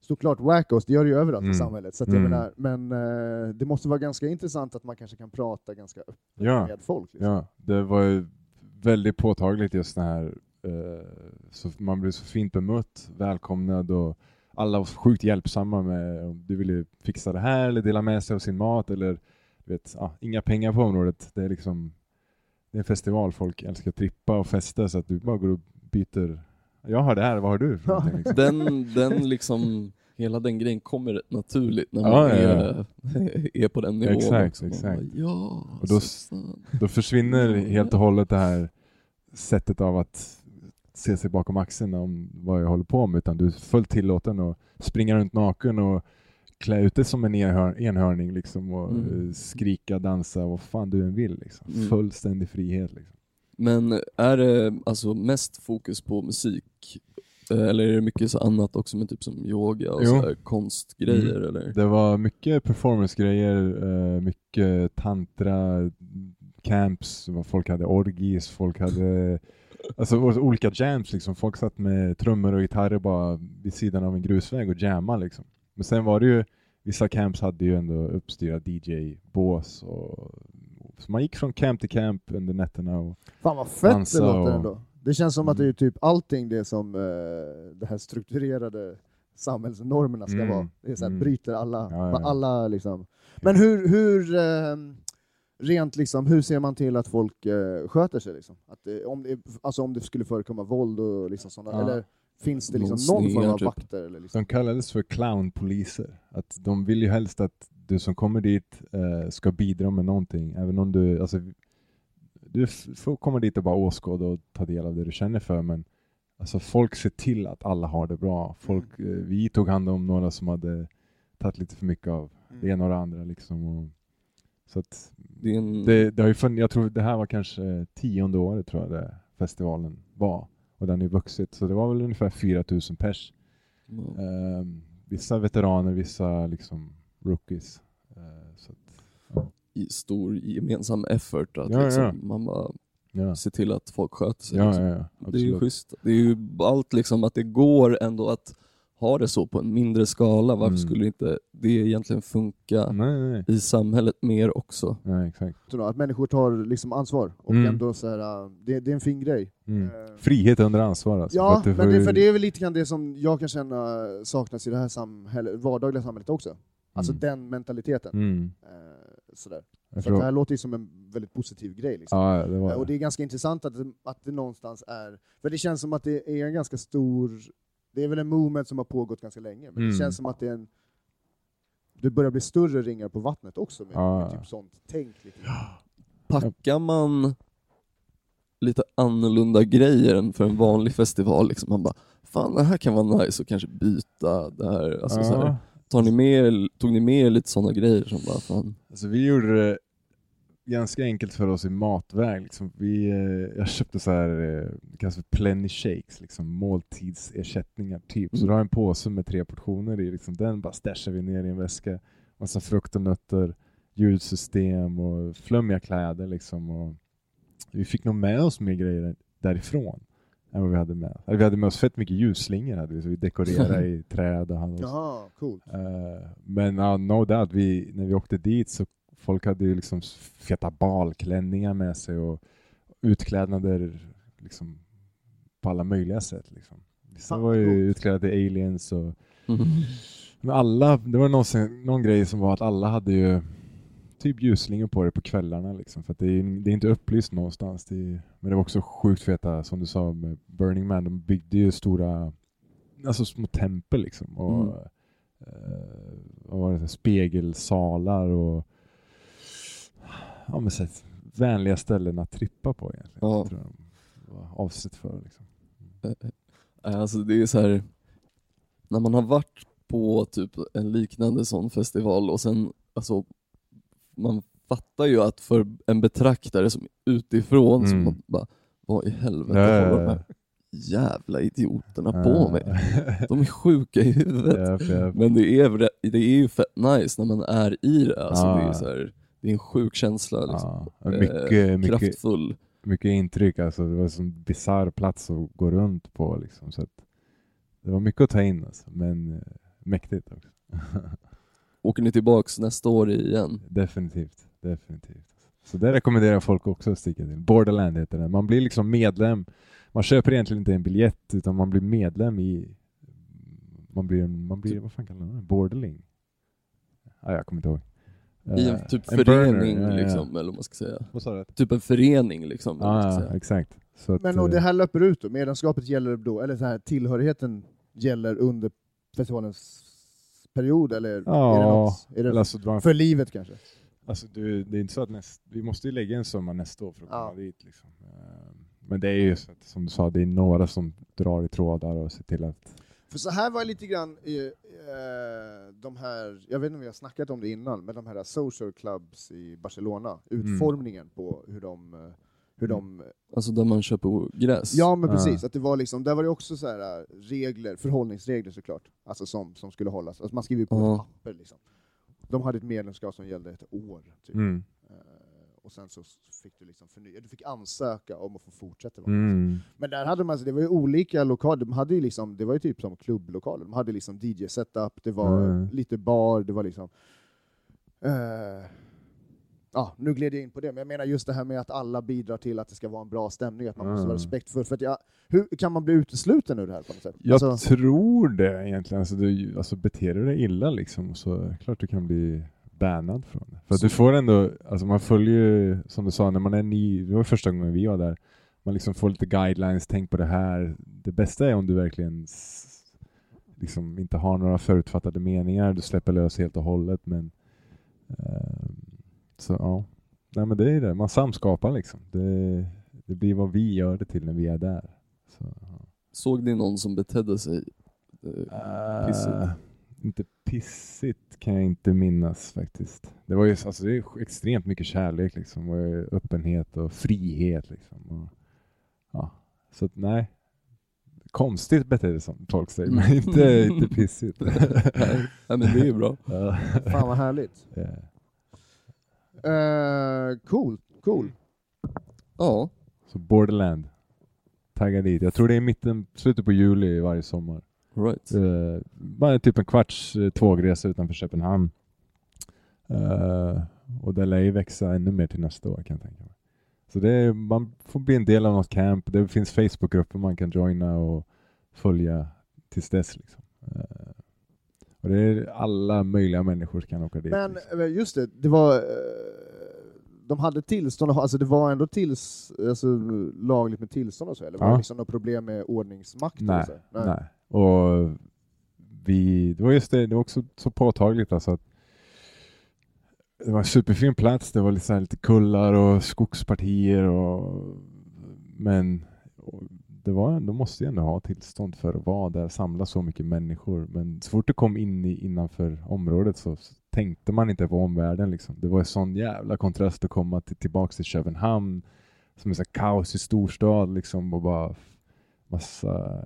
såklart wackos, det gör det ju överallt i Mm. samhället. Så Mm. menar, men eh, det måste vara ganska intressant att man kanske kan prata ganska öppet Ja. med folk. Liksom. Ja, det var ju väldigt påtagligt just det här, eh, så man blev så fint bemött, välkomnad och alla var sjukt hjälpsamma med om du ville fixa det här eller dela med sig av sin mat eller vet, ja, inga pengar på området. Det är liksom det är en festival, folk älskar att trippa och festa så att du bara går och byter. Jag har det här, vad har du? Ja. liksom? Den, den liksom, hela den grejen kommer rätt naturligt när man Ja, ja, är, är på den nivån Exakt, också. Exakt. Bara, ja, Och då-. Då försvinner helt och hållet det här sättet av att se sig bakom axeln om vad jag håller på med, utan du är fullt tillåten att springa runt naken och klä ut dig som en enhör, enhörning liksom och Mm. eh, skrika, dansa, vad fan du än vill. Liksom. Mm. Fullständig frihet. Liksom. Men är det alltså mest fokus på musik? Eh, Eller är det mycket så annat också med typ som yoga och så konstgrejer Mm. eller? Det var mycket performancegrejer, eh, mycket tantra, camps, folk hade orgies, folk hade alltså, olika jams. Liksom. Folk satt med trummor och gitarrer bara vid sidan av en grusväg och jamma. Liksom. Men sen var det ju, vissa camps hade ju ändå uppstyrda DJ-bås. Och, så man gick från camp till camp under nätterna. Och, Fan vad fett det låter och- ändå. Det känns som att det är Mm. typ allting det som eh, det här strukturerade samhällsnormerna ska Mm. vara. Det är så här, Mm. bryter alla, Ja, ja, alla liksom. Men hur, hur eh, rent liksom, hur ser man till att folk eh, sköter sig liksom? Att det, om, det, alltså om det skulle förekomma våld och liksom sådana, Ja. eller finns det liksom Någon form av typ. vakter? Eller liksom? De kallades för clownpoliser. Att de vill ju helst att du som kommer dit eh, ska bidra med någonting. Även om du, alltså, du får komma dit och bara åskåda och ta del av det du känner för. Men alltså, folk ser till att alla har det bra. Folk, eh, vi tog hand om några som hade tagit lite för mycket av det ena och det andra. Liksom, och, så att Det en... det, det har ju funnits, jag tror det här var kanske tionde året tror jag det festivalen var. Och den har ju vuxit. Så det var väl ungefär 4000 pers. Ja. Ehm, vissa veteraner, vissa liksom rookies. Eh, så att, i stor gemensam effort att Ja, liksom, ja. man bara ja. ser till att folk sköter sig. Ja, liksom. ja, ja, Det är ju schysst. Det är ju allt liksom att det går ändå att ha det så på en mindre skala, varför Mm. skulle inte det egentligen funka Nej, nej, i samhället mer också? nej, exakt. Att människor tar liksom ansvar och Mm. ändå så här, äh, det, det är en fin grej. Mm. Eh, Frihet under ansvar alltså. Ja, du men det, för det är väl lite grann det som jag kan känna saknas i det här samhället, vardagliga samhället också. Alltså Mm. den mentaliteten. Mm. Eh, sådär. Så det här låter ju som en väldigt positiv grej. Liksom. Ja, det var Eh, Och det. är ganska intressant att att det någonstans är, för det känns som att det är en ganska stor, det är väl en movement som har pågått ganska länge, men Mm. det känns som att det är en, det börjar bli större ringar på vattnet också med, Ja. med typ sånt tänk. Lite. Packar man lite annorlunda grejer än för en vanlig festival, liksom man bara Fan det här kan vara nice att kanske byta det här. Alltså, så här tar ni med, tog ni med lite sådana grejer som bara fan Alltså vi gjorde det ganska enkelt för oss i matväg. Liksom. Vi, eh, jag köpte så här, eh, det kallas för plenny shakes, liksom måltidsersättningar typ. Så Mm. du har en påse med tre portioner i, liksom, den bara stashar vi ner i en väska. Massa frukt och nötter, ljudsystem och flummiga kläder liksom. Och vi fick nog med oss mer grejer därifrån än vad vi hade med. Eller vi hade med oss fett mycket ljusslingor, hade vi, så vi dekorerade i träd och hade oss Jaha, coolt. Eh, men uh, no doubt, vi, när vi åkte dit så folk hade ju liksom feta balklänningar med sig och utklädnader liksom på alla möjliga sätt. Liksom. Vissa Fan, var ju utklädda till aliens och men alla, det var någonsin, någon grej som var att alla hade ju typ ljusslingor på det på kvällarna liksom, för att det är, det är inte upplyst någonstans. Det är, men det var också sjukt feta, som du sa med Burning Man, de byggde ju stora, alltså små tempel liksom. Och, Mm. eh, vad var det, så här, spegelsalar och ja, men, så vänliga ställen att trippa på egentligen. Ja. Tror de var avsett för. Liksom. Eh, Alltså det är så här när man har varit på typ en liknande sån festival och sen, alltså man fattar ju att för en betraktare som utifrån Mm. man bara, vad i helvete Ja, håller de här jävla idioterna ja. på med? De är sjuka i huvudet. Men det är, det är ju fett nice när man är i det. Alltså det, är så här, det är en sjuk känsla. Liksom. Ja, Eh, mycket, mycket, Kraftfull. mycket intryck, alltså det var en sån bisarr plats att gå runt på liksom, så det var mycket att ta in alltså, men eh, mäktigt också. Åker ni tillbaks nästa år igen? definitivt, definitivt. Så det rekommenderar folk också att sticka till. Borderland heter den. Man blir liksom medlem, man köper egentligen inte en biljett utan man blir medlem i, man blir, man blir vad fan kallar man det? Borderling? Ah, jag kommer inte ihåg. I en Eh, typ en förening, burner, ja, ja. liksom, eller vad man ska säga. Vad sa du? Typ en förening liksom. ska Ja, exakt. Så att, Men och eh, det här löper ut då? Medlemskapet gäller då, eller så här, tillhörigheten gäller under festivalens period, eller är det Ja, något? Är eller det alltså, en för livet kanske? Alltså du, det är inte så att näst, vi måste ju lägga en summa nästa år för att komma Ja. dit. Liksom. Eh, Men det är ju så att, som du sa, det är några som drar i trådar och ser till att... För så här var lite grann i, eh, de här, jag vet inte om vi har snackat om det innan, men de här social clubs i Barcelona, utformningen på hur de, eh, hur de Alltså där man köper gräs. Ja men Ja. precis, att det var liksom, där var det också så här äh, regler, förhållningsregler såklart, alltså som, som skulle hållas. Alltså man skriver ju på Ja. ett papper liksom. De hade ett medlemskap som gällde ett år, typ. Mm. Eh, och sen så fick du liksom förnya, du fick ansöka om att få fortsätta vara Mm. Men där hade man, det var ju olika lokaler, de hade ju liksom, det var ju typ som klubblokaler, de hade liksom DJ-setup, det var Mm. lite bar, det var liksom... eh, Ja, nu gled jag in på det, men jag menar just det här med att alla bidrar till att det ska vara en bra stämning, att man måste vara Mm. respektfull. För att jag, hur kan man bli utesluten ur det här på något sätt? Jag Alltså, tror det egentligen. Alltså, du, alltså beter du dig illa liksom, så klart du kan bli bannad från det. För du får ändå, alltså man följer ju, som du sa, när man är ny, det var första gången vi var där, man liksom får lite guidelines, tänk på det här. Det bästa är om du verkligen liksom inte har några förutfattade meningar, du släpper lös helt och hållet. Men, ehm, så ja, Nej, men det är det, man samskapar liksom. Det, det blir vad vi gör det till när vi är där. Så, ja. Såg ni någon som betedde sig eh, pissigt? Inte pissigt kan jag inte minnas faktiskt. Det var ju alltså, det är extremt mycket kärlek liksom, och eh, öppenhet och frihet. Liksom, och, ja. Så att, nej, konstigt betedde som folk säger, men Mm. inte, inte pissigt. Nej, men det är ju bra. Ja. fan vad härligt. Ja. Uh, cool, cool. Ja, Så Borderland, tagga dit. Jag tror det är mitten, slutet på juli varje sommar. Right. Eh, bara typ en kvarts eh, tågresa utanför Köpenhamn. Eh, och det lär ju växa ännu mer till nästa år kan jag tänka mig. Så det är, man får bli en del av något camp. Det finns Facebookgrupper man kan joina och följa tills dess. Liksom. Eh, och det är alla möjliga människor som kan åka dit. Men liksom. just det, det var... De hade tillstånd, alltså det var ändå tills, alltså, lagligt med tillstånd och så, eller var Ja. det liksom något problem med ordningsmakt? eller Nej, så? nej. Och vi, det var just det, det var också så påtagligt alltså att det var en superfin plats, det var lite, så här, lite kullar och skogspartier och men och det var, de måste ju ändå ha tillstånd för att vara där, samla så mycket människor. Men så fort du kom in i, innanför området så tänkte man inte på omvärlden. Liksom. Det var en sån jävla kontrast att komma till, tillbaka till Köpenhamn som är så här kaos i storstad liksom och bara massa...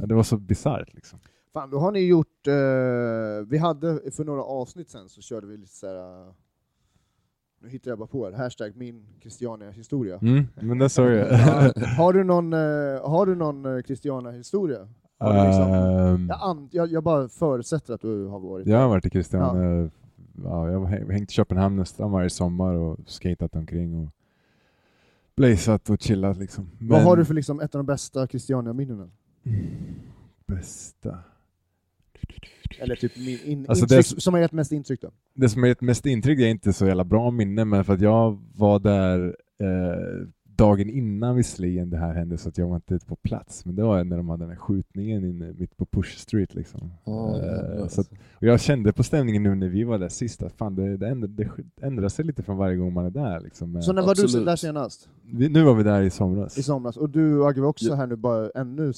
Ja, det var så bisarrt liksom. Fan, då har ni gjort, eh, vi hade för några avsnitt sen så körde vi lite såhär, uh, nu hittar jag bara på det, hashtag min Christiania-historia. Mm, men det såg jag. Ja, har du någon, eh, har du någon eh, Christiania-historia? Liksom, Ehm, jag, an, jag, jag bara förutsätter att du har varit Jag har varit i Kristiania. Ja. jag har hä- hängt i Köpenhamn nästan varje sommar och skatat omkring och blazat och chillat liksom. Vad Men- har du för liksom ett av de bästa Christiania-minnena? Bästa? Eller typ min, in, Alltså intryck, det- som har gett mest intryck då? Det som har gett mest intryck är inte så jävla bra minne, men för att jag var där eh, dagen innan visserligen det här hände, så att jag var inte på plats. Men det var när de hade den här skjutningen inne mitt på Push Street liksom. Ja, Eh, jävlar, så att, alltså. och jag kände på stämningen nu när vi var där sist, att fan det, det, ändrar, det ändrar sig lite från varje gång man är där. Liksom. Så när var du absolut. där senast? vi, nu var vi där i somras. I somras? Och du Agge var också Ja. här nu bara ännu...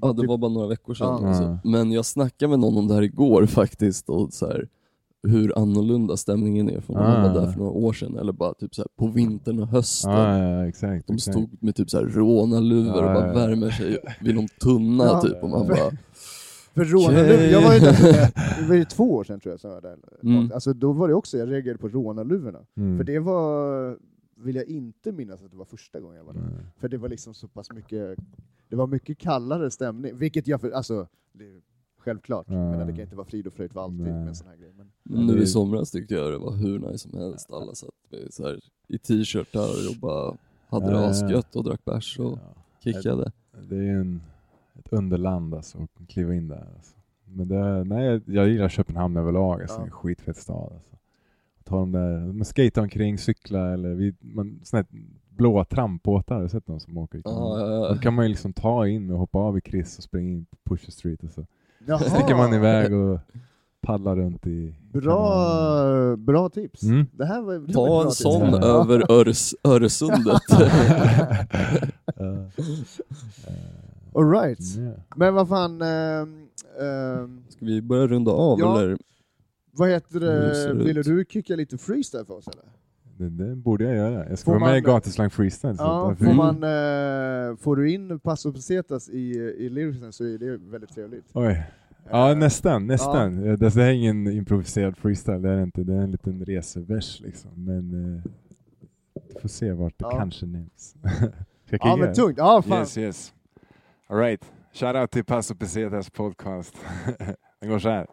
Ja, det typ- var bara några veckor sedan. Ja. Alltså. Men jag snackade med någon om det här igår faktiskt, och så här, hur annorlunda stämningen är från när man Ah. var där för några år sedan, eller bara typ så här, på vintern och hösten. Ja, ja, exakt. De exakt. stod med typ så här rånarluvor och Ja, bara ja. värmer sig vid någon tunna Ja. typ, och man För- bara För rånarluvor, jag var ju där, det var ju två år sedan tror jag som jag var där. Mm. Alltså då var det också, jag reagerade på rånarluvorna. Mm. För det var, vill jag inte minnas att det var första gången jag var där. Nej. För det var liksom så pass mycket, det var mycket kallare stämning, vilket jag, för, alltså, det självklart, Ja. men det kan inte vara frid och fröjd för alltid med en sån här grej. Men, nu är- i somras tyckte jag det var hur nice som helst. Alla satt med så här, i t-shirtar och bara hade det asgött och drack bärs och Ja. kickade. Det är en, ett underland alltså, att kliva in där. Alltså. Men det, nej, jag, jag gillar Köpenhamn överlag, alltså, Ja. en skitfett stad. Alltså. Ta de där, man skejtar omkring, cykla eller vi, man, såna här blåa trampbåtar, har du sett någon som åker i Ja, ja, Då ja. kan man ju liksom ta in och hoppa av i Chris och springa in på Pusher Street och så Jaha, sticker man iväg och paddlar runt i Bra, bra tips. Mm. Det här var, det Ta en tips. sån Ja. över Öres, Öresundet. Ja. All right. Ja. Men vad fan, ehm, ehm, Ska vi börja runda av Ja. eller? vad heter det, ville ut? du kicka lite freestyle för oss eller? Det, det borde jag göra. Jag ska Får vara med i man- Gatuslang Freestyle. så Ja, får, Mm. man, eh, får du in Passo Pesetas i, i lyricsen så är det väldigt trevligt. Oj. Ja, Eh, nästan, nästan. Ja. Det, det här är ingen improviserad freestyle, det är inte. Det är en liten resevers liksom. Men eh, vi får se vart det Ja. kanske nämns. Ska Ja men tungt, ja fan. Yes, yes. Alright. Shoutout till Paso Pesetas podcast. Den går så här.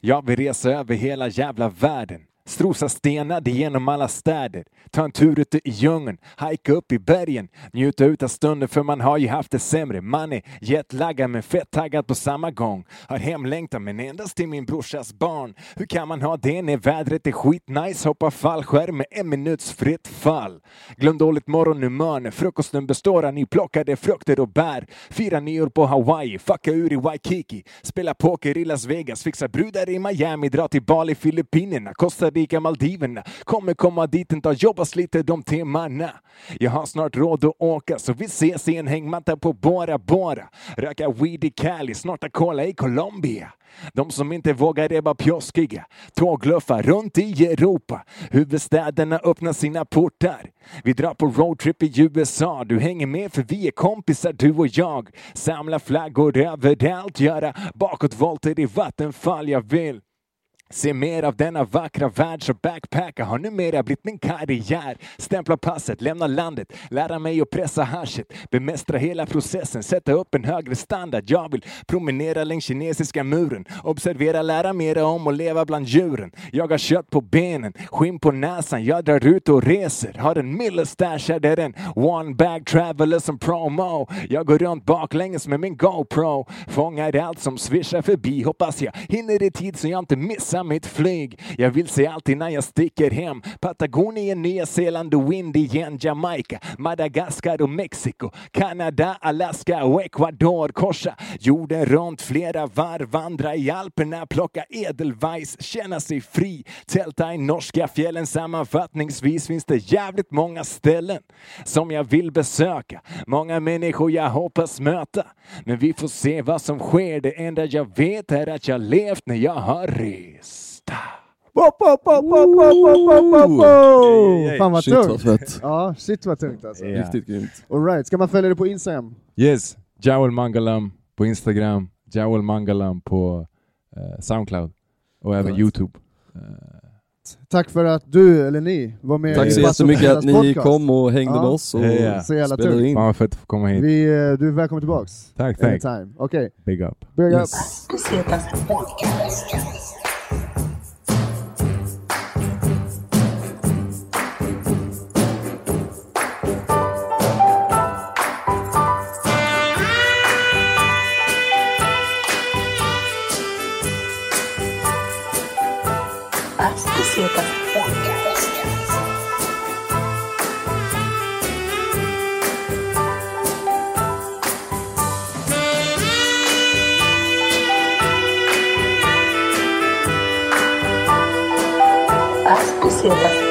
Jag vill resa över hela jävla världen. Strosa stenar genom alla städer. Ta en tur ute i djungeln, hajka upp i bergen. Njuta ut av stunden för man har ju haft det sämre. Man är jetlaggad men fett taggad på samma gång. Har hemlängtan men endast till min brorsas barn. Hur kan man ha det när vädret är skitnice? Hoppa fallskärm med en minuts fritt fall. Glöm dåligt morgonhumör när frukosten består av nyplockade frukter och bär. Fira nyår på Hawaii, fucka ur i Waikiki. Spela poker i Las Vegas, fixa brudar i Miami, dra till Bali, Filippinerna, Costa Rica, Maldiverna. Kommer komma dit en dag, jobba lite de timmarna. Jag har snart råd att åka, så vi ses i en hängmatta på Bora Bora. Röka weed i Cali, snorta cola i Colombia. De som inte vågar är bara pjoskiga. Tågluffar runt i Europa. Huvudstäderna öppnar sina portar. Vi drar på roadtrip i USA. Du hänger med för vi är kompisar du och jag. Samla flaggor överallt. Göra bakåtvolter i vattenfall. Jag vill Se mer av denna vackra värld så backpacka har numera blivit min karriär. Stämpla passet, lämna landet, lära mig att pressa haschet, bemästra hela processen, sätta upp en högre standard. Jag vill promenera längs kinesiska muren, observera, lära mera om och leva bland djuren. Jag har kött på benen, skinn på näsan, jag drar ut och reser. Har en millestash, är det en one bag traveler som promo. Jag går runt baklänges med min GoPro, fångar allt som svischar förbi. Hoppas jag hinner i tid så jag inte missar mitt flyg. Jag vill se allt innan jag sticker hem. Patagonien, Nya Zeeland och Indien, Jamaica, Madagaskar och Mexiko, Kanada, Alaska och Ecuador. Korsa jorden runt flera varv, vandra i Alperna, plocka edelweiss, känna sig fri, tälta i norska fjällen. Sammanfattningsvis finns det jävligt många ställen som jag vill besöka. Många människor jag hoppas möta. Men vi får se vad som sker. Det enda jag vet är att jag levt när jag har rest. Ystad! Pop, pop, pop, pop, pop, pop, pop, pop. Fan vad Shit, vad tungt. fett. Ja, shit vad tungt alltså. Ja. Riktigt grymt. Alright, ska man följa dig på Instagram? Yes, Jawel Mangalam på Instagram, Jawel Mangalam på eh, Soundcloud och även Fett. Youtube. Eh, Tack för att du, eller ni, var med Tack så jättemycket att ni kom och hängde Ja. med oss och Ja. Så jävla spelade tungt. in. Fan vad fett att få komma hit. Vi, eh, du är välkommen tillbaks. Tack, tack. Anytime. Okej, Big up. börja. Yes. Yes. 对了。